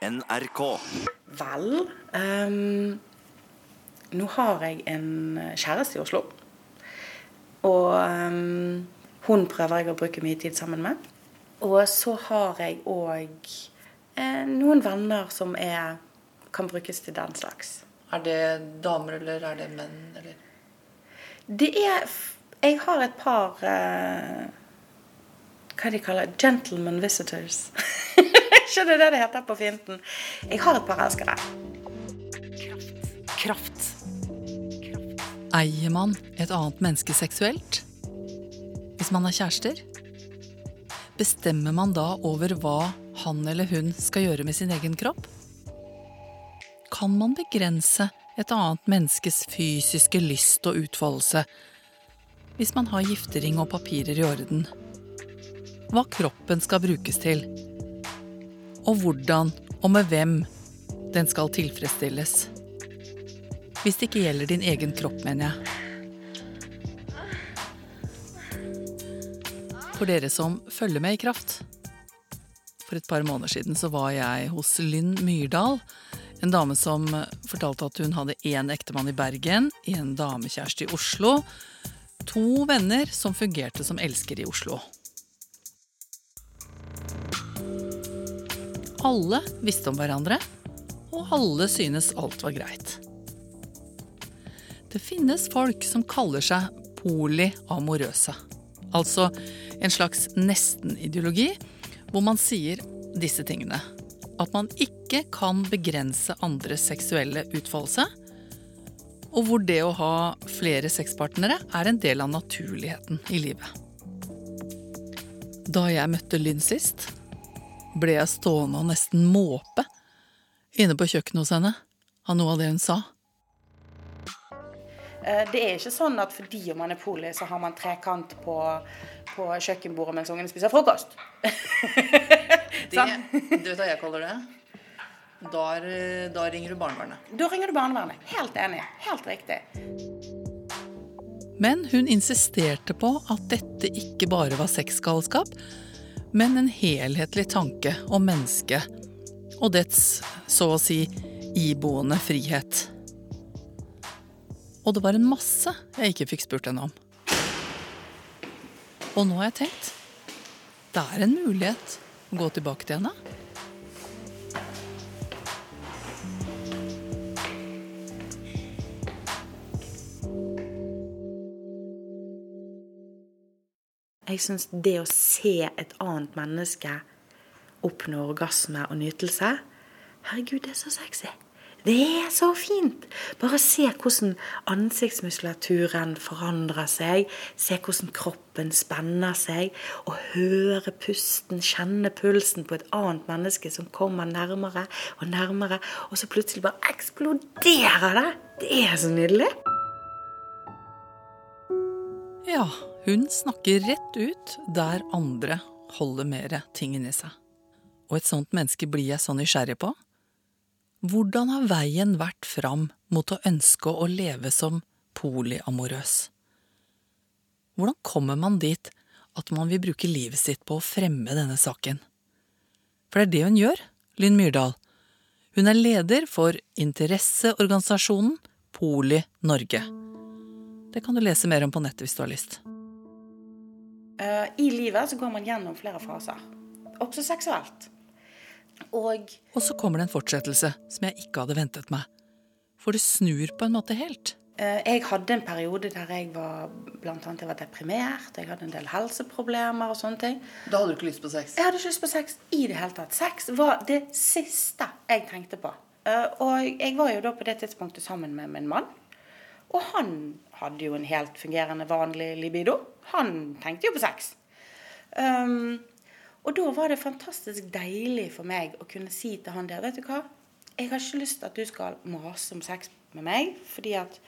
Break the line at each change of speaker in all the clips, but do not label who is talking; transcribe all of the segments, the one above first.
NRK.
Vel um, Nå har jeg en kjæreste i Oslo. Og um, hun prøver jeg å bruke mye tid sammen med. Og så har jeg òg eh, noen venner som er, kan brukes til den slags.
Er det damer, eller er det menn, eller?
Det er Jeg har et par eh, Hva de kaller Gentleman visitors. ikke det det det heter på finten? Jeg har et par elskere.
Kraft. Eier man et annet menneske seksuelt? Hvis man er kjærester? Bestemmer man da over hva han eller hun skal gjøre med sin egen kropp? Kan man begrense et annet menneskes fysiske lyst og utfoldelse hvis man har giftering og papirer i orden? Hva kroppen skal brukes til? Og hvordan og med hvem den skal tilfredsstilles? Hvis det ikke gjelder din egen kropp, mener jeg. For dere som følger med i Kraft. For et par måneder siden så var jeg hos Lynn Myrdal. En dame som fortalte at hun hadde én ektemann i Bergen, en damekjæreste i Oslo. To venner som fungerte som elskere i Oslo. Alle visste om hverandre, og alle synes alt var greit. Det finnes folk som kaller seg polyamorøse. Altså en slags nesten-ideologi hvor man sier disse tingene. At man ikke kan begrense andres seksuelle utfoldelse. Og hvor det å ha flere sexpartnere er en del av naturligheten i livet. Da jeg møtte Lynn sist, ble jeg stående og nesten måpe inne på kjøkkenet hos henne av noe av det hun sa.
Eh, Det er ikke sånn at fordi om man er poli, så har man trekant på, på kjøkkenbordet mens ungene spiser frokost.
Det, du vet hva jeg kaller det? Da, da ringer du barnevernet.
Da ringer du barnevernet. Helt enig. Helt riktig.
Men hun insisterte på at dette ikke bare var sexgalskap, men en helhetlig tanke om mennesket og dets, så å si, iboende frihet. Og det var en masse jeg ikke fikk spurt henne om. Og nå har jeg tenkt det er en mulighet å gå tilbake til henne.
Jeg syns det å se et annet menneske oppnå orgasme og nytelse Herregud, det er så sexy. Det er så fint! Bare se hvordan ansiktsmuskulaturen forandrer seg. Se hvordan kroppen spenner seg. Og høre pusten, kjenne pulsen på et annet menneske som kommer nærmere og nærmere. Og så plutselig bare eksploderer det! Det er så nydelig.
Ja, hun snakker rett ut der andre holder mer ting inni seg. Og et sånt menneske blir jeg så nysgjerrig på. Hvordan har veien vært fram mot å ønske å leve som polyamorøs? Hvordan kommer man dit at man vil bruke livet sitt på å fremme denne saken? For det er det hun gjør, Lynn Myrdal. Hun er leder for interesseorganisasjonen Poli Norge. Det kan du lese mer om på nettet hvis du har lyst.
Eh, I livet så går man gjennom flere faser. Også seksuelt. Og
Og så kommer det en fortsettelse som jeg ikke hadde ventet meg. For det snur på en måte helt.
eh, jeg hadde en periode der jeg var blant annet jeg var deprimert, jeg hadde en del helseproblemer og sånne ting.
Da hadde du ikke lyst på sex?
Jeg hadde ikke lyst på sex i det hele tatt. Sex var det siste jeg tenkte på. Eh, og jeg var jo da på det tidspunktet sammen med min mann. Og han hadde jo en helt fungerende, vanlig libido. Han tenkte jo på sex. Um, og da var det fantastisk deilig for meg å kunne si til han der Vet du hva? Jeg har ikke lyst til at du skal mase om sex med meg, fordi at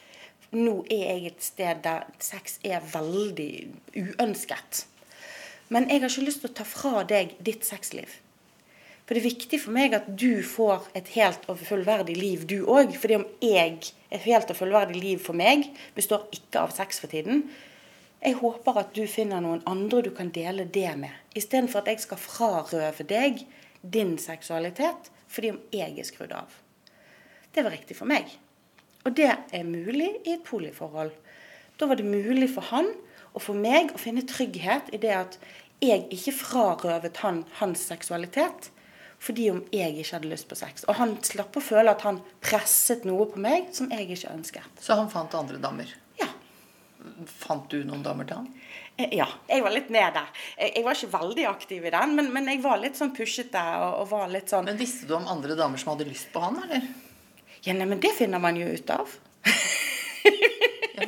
nå er jeg et sted der sex er veldig uønsket. Men jeg har ikke lyst til å ta fra deg ditt sexliv. For det er viktig for meg at du får et helt og fullverdig liv, du òg. Fordi om jeg, et helt og fullverdig liv for meg, består ikke av sex for tiden. Jeg håper at du finner noen andre du kan dele det med. Istedenfor at jeg skal frarøve deg din seksualitet fordi om jeg er skrudd av. Det var riktig for meg. Og det er mulig i et poliforhold. Da var det mulig for han og for meg å finne trygghet i det at jeg ikke frarøvet han hans seksualitet fordi om jeg ikke hadde lyst på sex. Og han slapp å føle at han presset noe på meg som jeg ikke ønsket.
Så han fant andre damer.
Ja.
Fant du noen damer til han?
Eh, Ja, jeg var litt nede. Jeg jeg var ikke veldig aktiv i den, men, men jeg var litt sånn pushete og, og var litt sånn
Men visste du om andre damer som hadde lyst på han, eller?
Ja, nei, men det finner man jo ut av.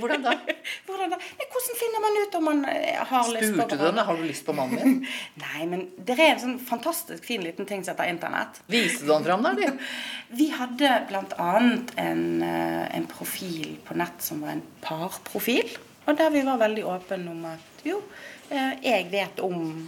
Hvordan da?
Hvordan, da? Nei, hvordan finner man ut om man har har lyst på
Spurte du henne har du lyst på mannen min?
Nei, men det er en sånn fantastisk fin liten ting som heter internett.
Viste du han fram, da? du?
Vi hadde bl.a. En, eh, en profil på nett som var en parprofil. Og der vi var veldig åpne om at jo, eh, jeg vet om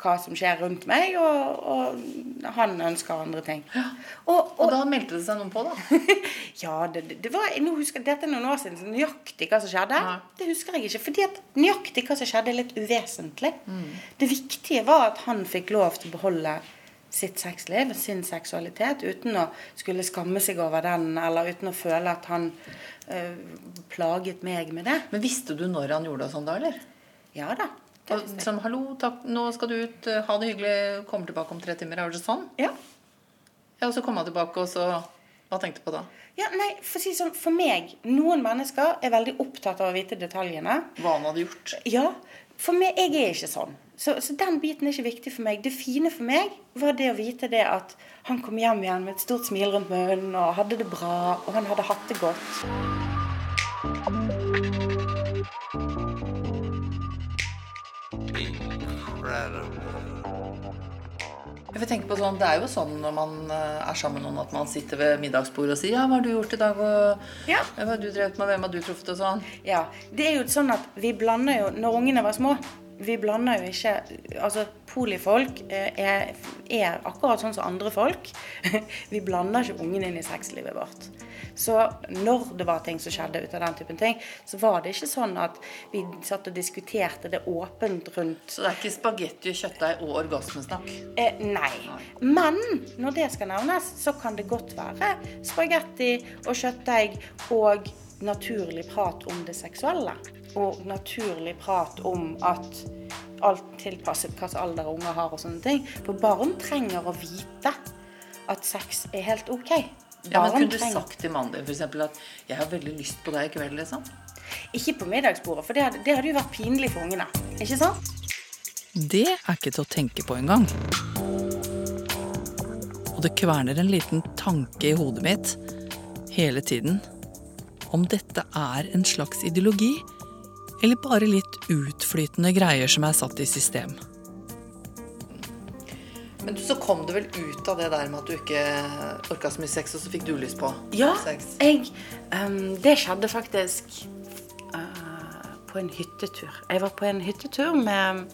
hva som skjer rundt meg, og, og han ønsker andre ting. Og,
Og
og,
da meldte det seg noen på, da.
ja, det, det- var, husker, Dette er noen år siden, så nøyaktig hva som skjedde,
Ja.
det husker jeg ikke. fordi at nøyaktig hva som skjedde, er litt uvesentlig.
Mm.
Det viktige var at han fikk lov til å beholde sitt sexliv, sin seksualitet, uten å skulle skamme seg over den, eller uten å føle at han øh, plaget meg med det.
Men visste du når han gjorde det sånn da, eller?
Ja da.
Og, sånn, hallo, takk, nå skal du ut, ha det hyggelig, kommer tilbake om tre timer. Er det sånn?
Ja.
Ja, og så kom hun tilbake, og så Hva tenkte du på da?
ja, nei, for å si sånn, for meg, noen mennesker er veldig opptatt av å vite detaljene.
Hva han hadde gjort?
Ja, for meg, jeg er ikke sånn. Så, så den biten er ikke viktig for meg. Det fine for meg var det å vite det at han kom hjem igjen med et stort smil rundt munnen og hadde det bra, og han hadde hatt det godt.
Jeg tenker på sånn, Det er jo sånn når man eh, er sammen med noen at man sitter ved middagsbordet og sier 'Ja, hva har du gjort i dag?' og
Ja.
«Ja, 'Hva har du drevet med? Hvem har du truffet?' og sånn.
Ja, det er jo sånn at vi blander jo Når ungene var små Vi blander jo ikke Altså, polifolk eh, er, er akkurat sånn som andre folk. Vi blander ikke ungene inn i sexlivet vårt. Så når det var ting som skjedde ut av den typen ting, så var det ikke sånn at vi satt og diskuterte det åpent rundt
Så det er ikke spagetti og kjøttdeig og orgasmesnakk.
Eh, nei. Men når det skal nevnes, så kan det godt være spagetti og kjøttdeig og naturlig prat om det seksuelle. Og naturlig prat om at alt tilpasset hvilken alder unger har og sånne ting. For barn trenger å vite at sex er helt OK.
Ja, men Kunne du sagt til mannen din eksempel, at 'jeg har veldig lyst på deg i kveld'? liksom?
Ikke på middagsbordet, for det hadde, det hadde jo vært pinlig for ungene. Ikke sant?
Det er ikke til å tenke på engang. Og det kverner en liten tanke i hodet mitt hele tiden. Om dette er en slags ideologi, eller bare litt utflytende greier som er satt i system.
Men så kom det vel ut av det der med at du ikke orka så mye sex, og så fikk du lyst på
Ja,
sex?
jeg, um, det skjedde faktisk uh, på en hyttetur. Jeg var på en hyttetur med,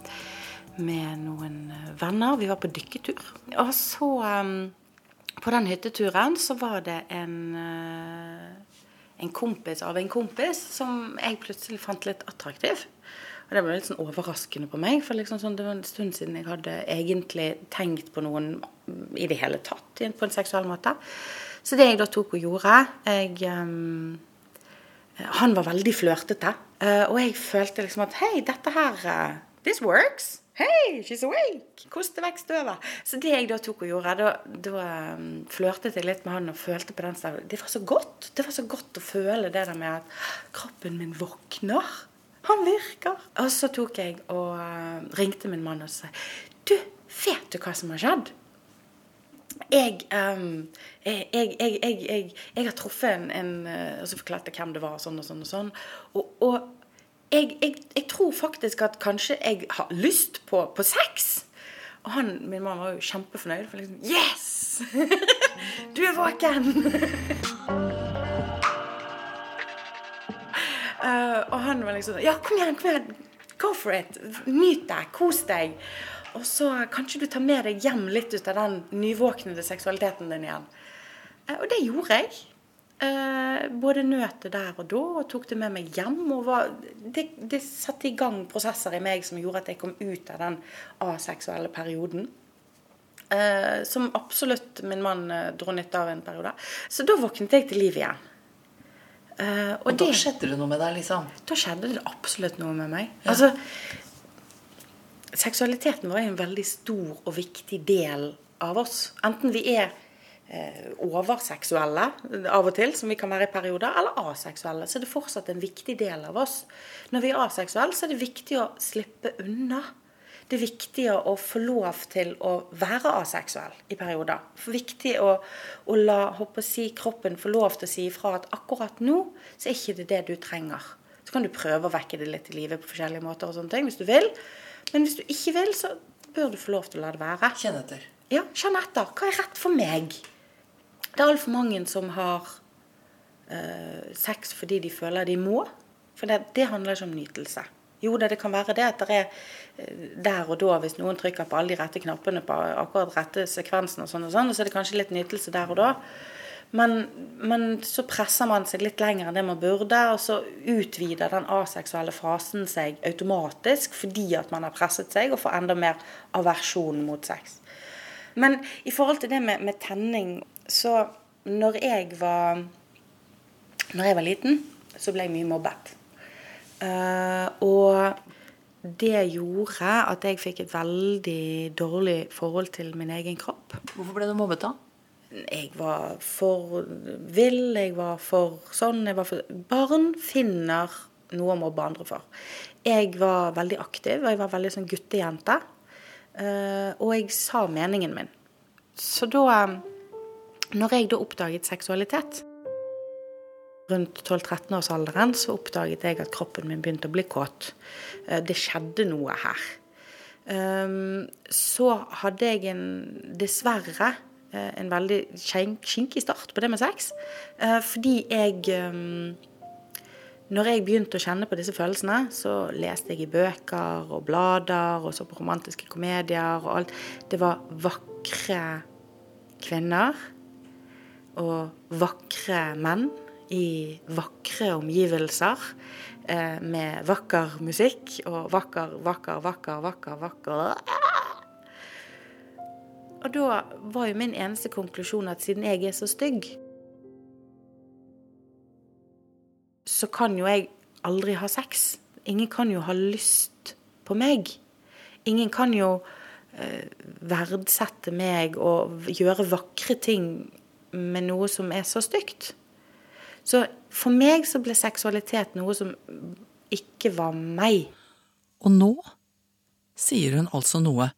med noen venner. Vi var på dykketur. Og så um, På den hytteturen så var det en uh, en kompis av en kompis som jeg plutselig fant litt attraktiv. Og det var litt sånn overraskende på meg, for liksom sånn, det var en stund siden jeg hadde egentlig tenkt på noen i det hele tatt på en seksuell måte. Så det jeg da tok og gjorde jeg, um, Han var veldig flørtete. Uh, og jeg følte liksom at Hei, dette her uh, This works. Hei, she's awake. Koste vekk støvet. Så det jeg da tok og gjorde, da, da um, flørtet jeg litt med han og følte på den stedet. Det var så godt. Det var så godt å føle det der med at kroppen min våkner. Han virker. Og så tok jeg og eh, ringte min mann og sa Du, vet du hva som har skjedd? Jeg, um, jeg, jeg, jeg, har truffet en, en eh, Og så forklarte jeg hvem det var, sånn og sånn og sånn. Og, og jeg tror faktisk at kanskje jeg har lyst på, på sex. Og han, min mann var jo kjempefornøyd. For liksom Yes! Du er våken! og han var liksom Ja, kom igjen, kom igjen. Go for it. Nyt deg. Kos deg. Og så kanskje du tar med deg hjem litt ut av den nyvåknede seksualiteten din igjen. Eh, og det gjorde jeg. Eh, både nøt det der og da, og tok det med meg hjem. Var, det, det satte i gang prosesser i meg som gjorde at jeg kom ut av den aseksuelle perioden. Eh, som absolutt min mann eh, dro nytte av en periode. Så da våknet jeg til liv igjen.
Eh, og, og da det, skjedde det noe med deg, liksom?
Da skjedde det absolutt noe med meg. Ja. Altså, seksualiteten var en veldig stor og viktig del av oss. Enten vi er eh, overseksuelle av og til, som vi kan være i perioder, eller aseksuelle, så er det fortsatt en viktig del av oss. Når vi er aseksuelle, så er det viktig å slippe unna. Det er viktig å få lov til å være aseksuell i perioder. For viktig å, å la si, kroppen få lov til å si ifra at akkurat nå så er ikke det det du trenger. Så kan du prøve å vekke det litt i livet på forskjellige måter og sånne ting hvis du vil. Men hvis du ikke vil, så bør du få lov til å la det være.
Kjenn etter.
Ja, kjenn etter. Hva er rett for meg? Det er altfor mange som har øh, sex fordi de føler de må. For det, det handler ikke om nytelse. Jo da, det kan være det at det er uh, der og da, hvis noen trykker på alle de rette knappene på akkurat rette sekvensen, og sånn og sånn, så er det kanskje litt nytelse der og da. Men, men, så presser man seg litt lenger enn det man burde, og så utvider den aseksuelle fasen seg automatisk fordi at man har presset seg og får enda mer aversjon mot sex. Men i forhold til det med, med tenning, så når jeg var Når jeg var liten, så ble jeg mye mobbet. Uh, og det gjorde at jeg fikk et veldig dårlig forhold til min egen kropp.
Hvorfor ble du mobbet da?
jeg var for vill, jeg var for sånn jeg var for... Barn finner noe å mobbe andre for. Jeg var veldig aktiv, og jeg var veldig sånn guttejente. Eh, og jeg sa meningen min. Så da Når jeg da oppdaget seksualitet Rundt 12-13-årsalderen så oppdaget jeg at kroppen min begynte å bli kåt. Eh, det skjedde noe her. Eh, så hadde jeg en Dessverre Eh, en veldig skinkig start på det med sex. Eh, fordi jeg eh, Når jeg begynte å kjenne på disse følelsene, så leste jeg i bøker og blader og så på romantiske komedier og alt. Det var vakre kvinner og vakre menn i vakre omgivelser. med vakker musikk og vakker, vakker, vakker, vakker, vakker og da var jo min eneste konklusjon at siden jeg er så stygg, så kan jo jeg aldri ha sex. Ingen kan jo ha lyst på meg. Ingen kan jo eh, verdsette meg og gjøre vakre ting med noe som er så stygt. Så for meg så ble seksualitet noe som ikke var meg.
Og nå sier hun altså noe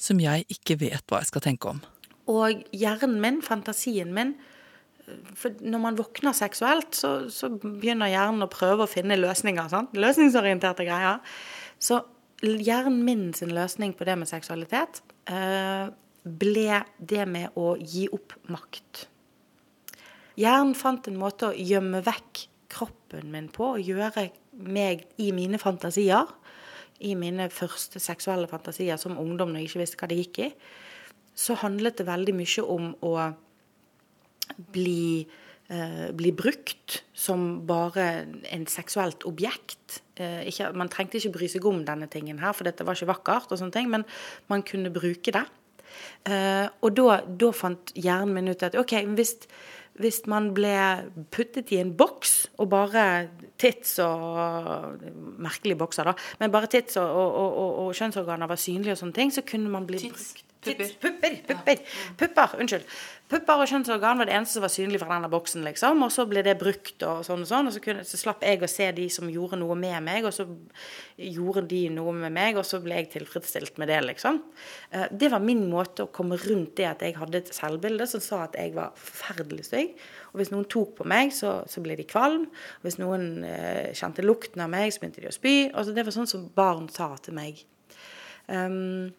som jeg ikke vet hva jeg skal tenke om.
Og hjernen min, fantasien min for Når man våkner seksuelt, så, så begynner hjernen å prøve å finne løsninger. Sant? Løsningsorienterte greier. Så hjernen min sin løsning på det med seksualitet eh, ble det med å gi opp makt. Hjernen fant en måte å gjemme vekk kroppen min på, og gjøre meg i mine fantasier i mine første seksuelle fantasier som ungdom når jeg ikke visste hva det gikk i, så handlet det veldig mye om å bli, eh, bli brukt som bare en seksuelt objekt. Eh, ikke, man trengte ikke bry seg om denne tingen her, for dette var ikke vakkert, og sånne ting, men man kunne bruke det. Eh, og da, da fant hjernen min ut at OK, hvis hvis man ble puttet i en boks og bare tits og Merkelige bokser, da. Men bare tits og, og, og, og kjønnsorganer var synlige og sånne ting, så kunne man bli
tits.
Pupper. Pupper, pupper. Pupper, unnskyld. Pupper og kjønnsorgan var det eneste som var synlig fra denne boksen. liksom, Og så ble det brukt, og sånn og sånn, og så, kunne, så, slapp jeg å se de som gjorde noe med meg, og så gjorde de noe med meg, og så ble jeg tilfredsstilt med det, liksom. Eh, det var min måte å komme rundt det at jeg hadde et selvbilde som sa at jeg var forferdelig stygg. Og hvis noen tok på meg, så, så ble de kvalm. Og hvis noen eh, kjente lukten av meg, så begynte de å spy. Altså, det var sånn som barn sa til meg. Um,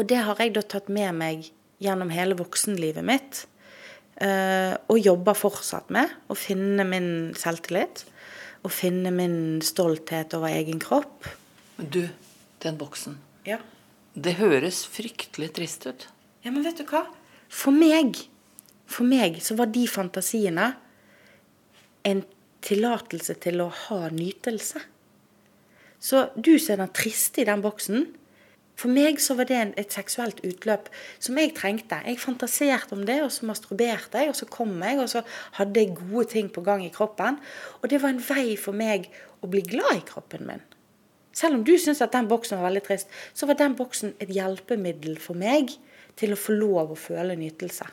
og det har jeg da tatt med meg gjennom hele voksenlivet mitt. Uh, og jobber fortsatt med. Å finne min selvtillit. Og finne min stolthet over egen kropp.
Du, den boksen.
Ja.
Det høres fryktelig trist ut.
Ja, men vet du hva? For meg, for meg så var de fantasiene en tillatelse til å ha nytelse. Så du ser den triste i den boksen, For meg så var det et seksuelt utløp som jeg trengte. Jeg fantaserte om det, og så masturberte jeg, og så kom jeg, og så hadde jeg gode ting på gang i kroppen. Og det var en vei for meg å bli glad i kroppen min. Selv om du syns at den boksen var veldig trist, så var den boksen et hjelpemiddel for meg til å få lov å føle nytelse.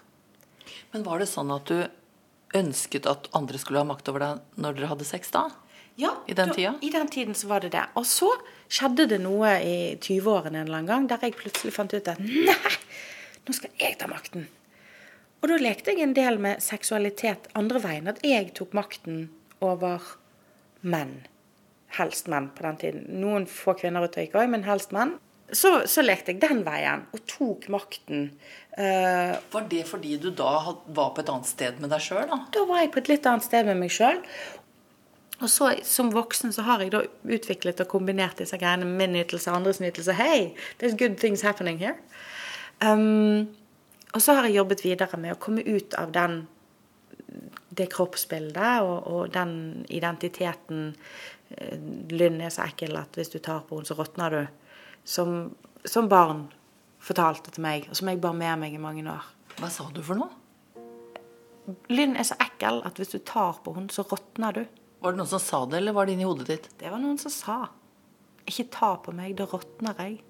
Men var det sånn at du ønsket at andre skulle ha makt over deg når dere hadde sex da?
Ja,
I den
da-
tida?
I den tiden så var det det. Og så skjedde det noe i 20-årene en eller annen gang der jeg plutselig fant ut at nei, nå skal jeg ta makten. Og da lekte jeg en del med seksualitet andre veien. At jeg tok makten over menn. Helst menn på den tiden. Noen få kvinner ute gikk òg, men helst menn. Så, så lekte jeg den veien og tok makten. Uh,
Var det fordi du da had- var på et annet sted med deg sjøl, da?
da var jeg på et litt annet sted med meg sjøl. Og så som voksen så har jeg da utviklet og kombinert disse greiene med min nytelse og andres nytelse. Hey, there's good things happening here. Um, og så har jeg jobbet videre med å komme ut av den, det kroppsbildet og, og den identiteten eh, Lynn er så ekkel at hvis du tar på henne, så råtner du. Som, som barn fortalte til meg, og som jeg bar med meg i mange år.
Hva sa du for noe?
Lynn er så ekkel at hvis du tar på henne, så råtner du.
Var det noen som sa det, eller var det inni hodet ditt?
Det var noen som sa. Ikke ta på meg, da råtner jeg.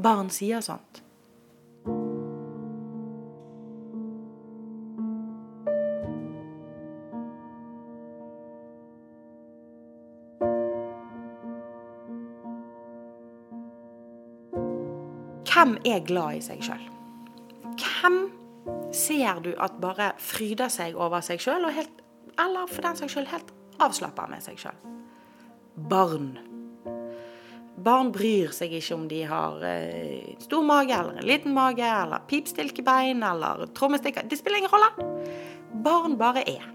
Barn sier sånt. Hvem er glad i seg sjøl? Hvem ser du at bare fryder seg over seg sjøl, eller for den saks skyld helt avslappa med seg sjøl? Barn. Barn bryr seg ikke om de har eh, stor mage eller en liten mage, eller pipstilkebein eller trommestikker. Det spiller ingen rolle. Barn bare er.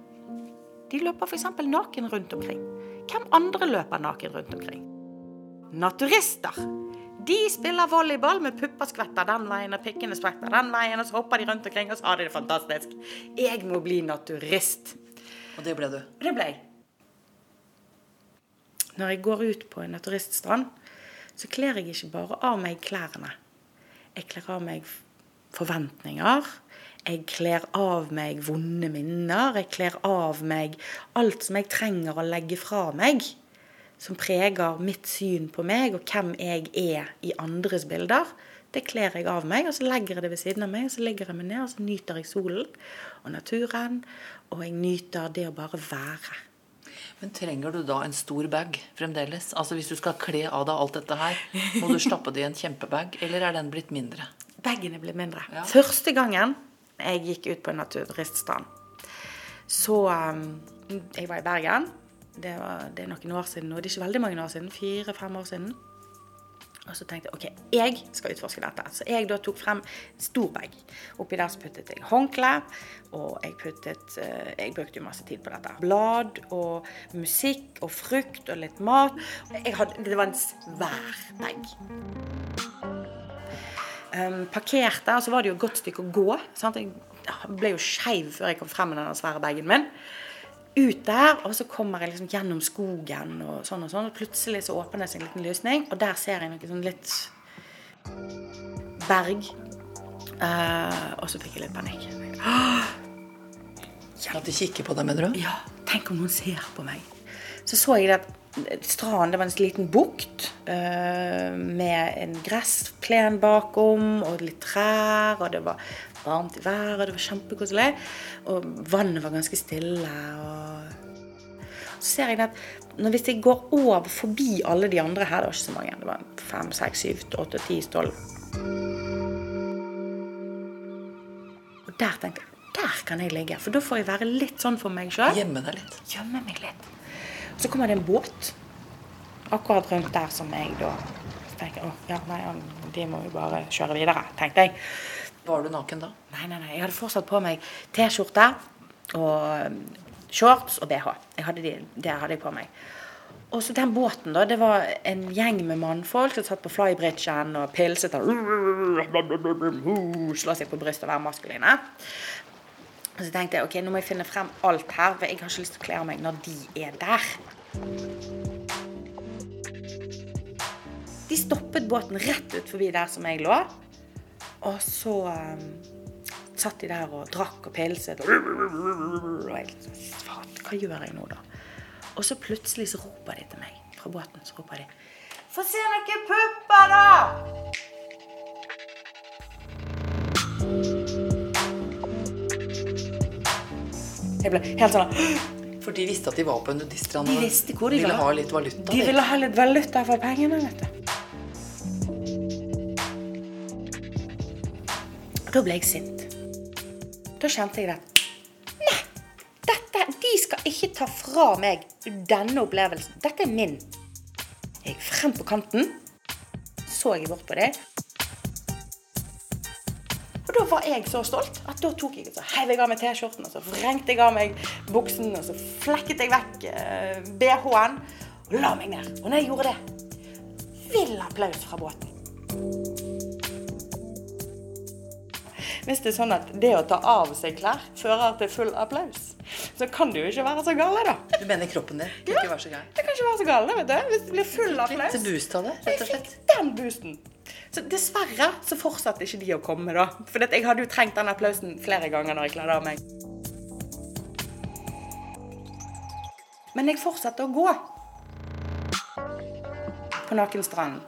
De løper f.eks. naken rundt omkring. Hvem andre løper naken rundt omkring? Naturister. De spiller volleyball med pupper skvetter den veien og pikkene skvetter den veien, og så hopper de rundt omkring og så har de det fantastisk. Jeg må bli naturist.
Og det ble du.
Det ble jeg. Når jeg går ut på en naturiststrand, så kler jeg ikke bare av meg klærne. Jeg kler av meg forventninger. Jeg kler av meg vonde minner. Jeg kler av meg alt som jeg trenger å legge fra meg. Som preger mitt syn på meg og hvem jeg er i andres bilder. Det kler jeg av meg, og så legger jeg det ved siden av meg. og Så legger jeg meg ned og så nyter jeg solen og naturen. Og jeg nyter det å bare være.
Men trenger du da en stor bag fremdeles? Altså Hvis du skal kle av deg alt dette her, må du stappe det i en kjempebag, eller er den blitt mindre?
Bagen er blitt mindre.
Ja.
Første gangen jeg gikk ut på en naturiststrand, så um, Jeg var i Bergen. Det, var, det er noen år siden nå. Det er ikke veldig mange år siden. Fire-fem år siden. Og så tenkte jeg ok, jeg skal utforske dette. Så jeg da tok frem stor bag. Oppi der så puttet jeg håndkle, og jeg puttet eh, Jeg brukte jo masse tid på dette. Blad og musikk og frukt og litt mat. Hadde, det var en svær bag. Um, parkerte, og så var det jo et godt stykke å gå. Sant? Jeg ble jo skeiv før jeg kom frem med den svære bagen min. Ut der, og så kommer jeg liksom gjennom skogen og sånn og sånn. Og plutselig så åpner det seg en liten lysning, og der ser jeg noe sånn litt berg. Uh, og så fikk jeg litt panikk.
At de kikker på deg, mener du?
Ja, tenk om noen ser på meg. Så så jeg at stranden, det var en liten bukt uh, med en gressplen bakom og litt trær, og det var varmt i været, og det var kjempekoselig. Og vannet var ganske stille. Og så ser jeg at når, hvis jeg går over forbi alle de andre her, det var ikke så mange, det var fem, seks, syv, åtte, ti, tolv Og der tenkte jeg der kan jeg ligge, for da får jeg være litt sånn for meg sjøl
Gjemme deg litt.
gjemme meg litt. Så kommer det en båt akkurat rundt der som jeg da tenker Å, ja, nei, de må jo bare kjøre videre, tenkte jeg.
Var du naken da?
Nei, nei, nei. Jeg hadde fortsatt på meg T-skjorte og um, shorts og BH. Hadde de, det hadde jeg på meg. Og så den båten, da. Det var en gjeng med mannfolk som satt på flybridgen og pilset og slå seg på brystet og være maskuline. Og så tenkte jeg ok, nå må jeg finne frem alt her, for jeg har ikke lyst til å kle av meg når de er der. De De stoppet båten rett ut forbi der som jeg lå. Og så um, satt de der og drakk og pilset. Og jeg, faen, hva gjør jeg nå, da? Og så plutselig så roper de til meg fra båten. så roper de, Få se noen pupper, da! Jeg ble helt sånn
For de visste at de var på en nudiststrand
De
og
visste hvor de
ville ha litt valuta.
De ville ha litt valuta for pengene, vet du. Da ble jeg sint. Da kjente jeg det. Nei, dette, de skal ikke ta fra meg denne opplevelsen. Dette er min. Jeg gikk frem på kanten, så jeg bort på dem. Og da var jeg så stolt at da tok jeg så heiv jeg av meg T-skjorten, og så vrengte jeg av meg buksen, og så flekket jeg vekk eh, BH-en og la meg ned. Og når jeg gjorde det, vill applaus fra båten. Hvis det er sånn at det å ta av seg klær fører til full applaus, så kan du jo ikke være så gale, da.
Du mener kroppen din? Kan ikke være så gal?
Det kan ikke være så gale, vet du. Hvis det blir full applaus.
Litt boost av det, rett og
Jeg
slett.
fikk den boosten. Så dessverre så fortsatte ikke de å komme, da. For jeg hadde jo trengt den applausen flere ganger når jeg kledde av meg. Men jeg fortsatte å gå. På nakenstranden.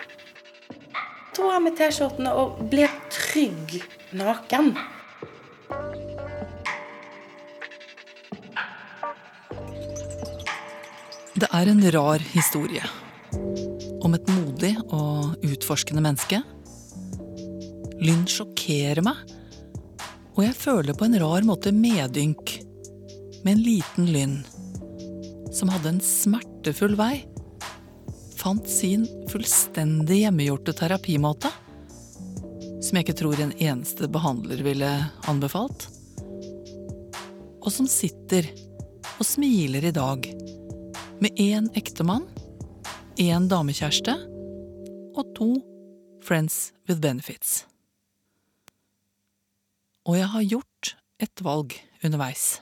Dro av meg T-skjortene og ble trygg naken.
Det er en rar historie. Om et modig og utforskende menneske. Lynn sjokkerer meg, og jeg føler på en rar måte medynk med en liten Lynn som hadde en smertefull vei, fant sin fullstendig hjemmegjorte terapimåte, som jeg ikke tror en eneste behandler ville anbefalt, og som sitter og smiler i dag med én ektemann, én damekjæreste og to friends with benefits. Og jeg har gjort et valg underveis.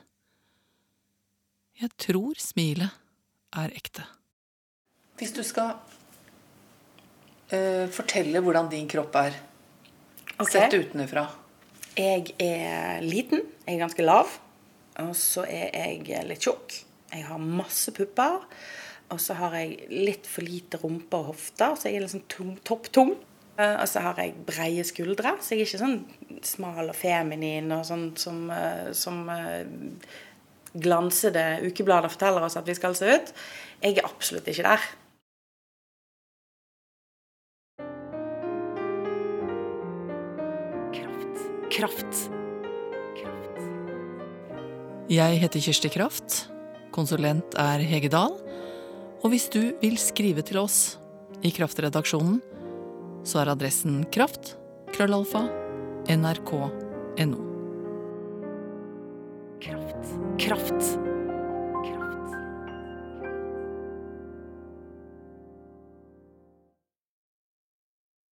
Jeg tror smilet er ekte.
Hvis du skal uh, fortelle hvordan din kropp er,
Ok.
sett utenfra
Jeg er liten, jeg er ganske lav, og så er jeg litt tjukk. Jeg har masse pupper, og så har jeg litt for lite rumpe og hofter, så jeg er litt sånn tung, topptung. Eh, Og så har jeg breie skuldre, så jeg er ikke sånn smal og feminin og sånn som, eh, som eh, glansede ukeblader forteller oss at vi skal se ut. Jeg er absolutt ikke der.
Kraft. Kraft.
Jeg heter Kirsti Kraft. Konsulent er Hege Dahl. Og hvis du vil skrive til oss i Kraftredaksjonen, så er adressen kraft, krøllalfa, nrk.no.
Kraft. Kraft.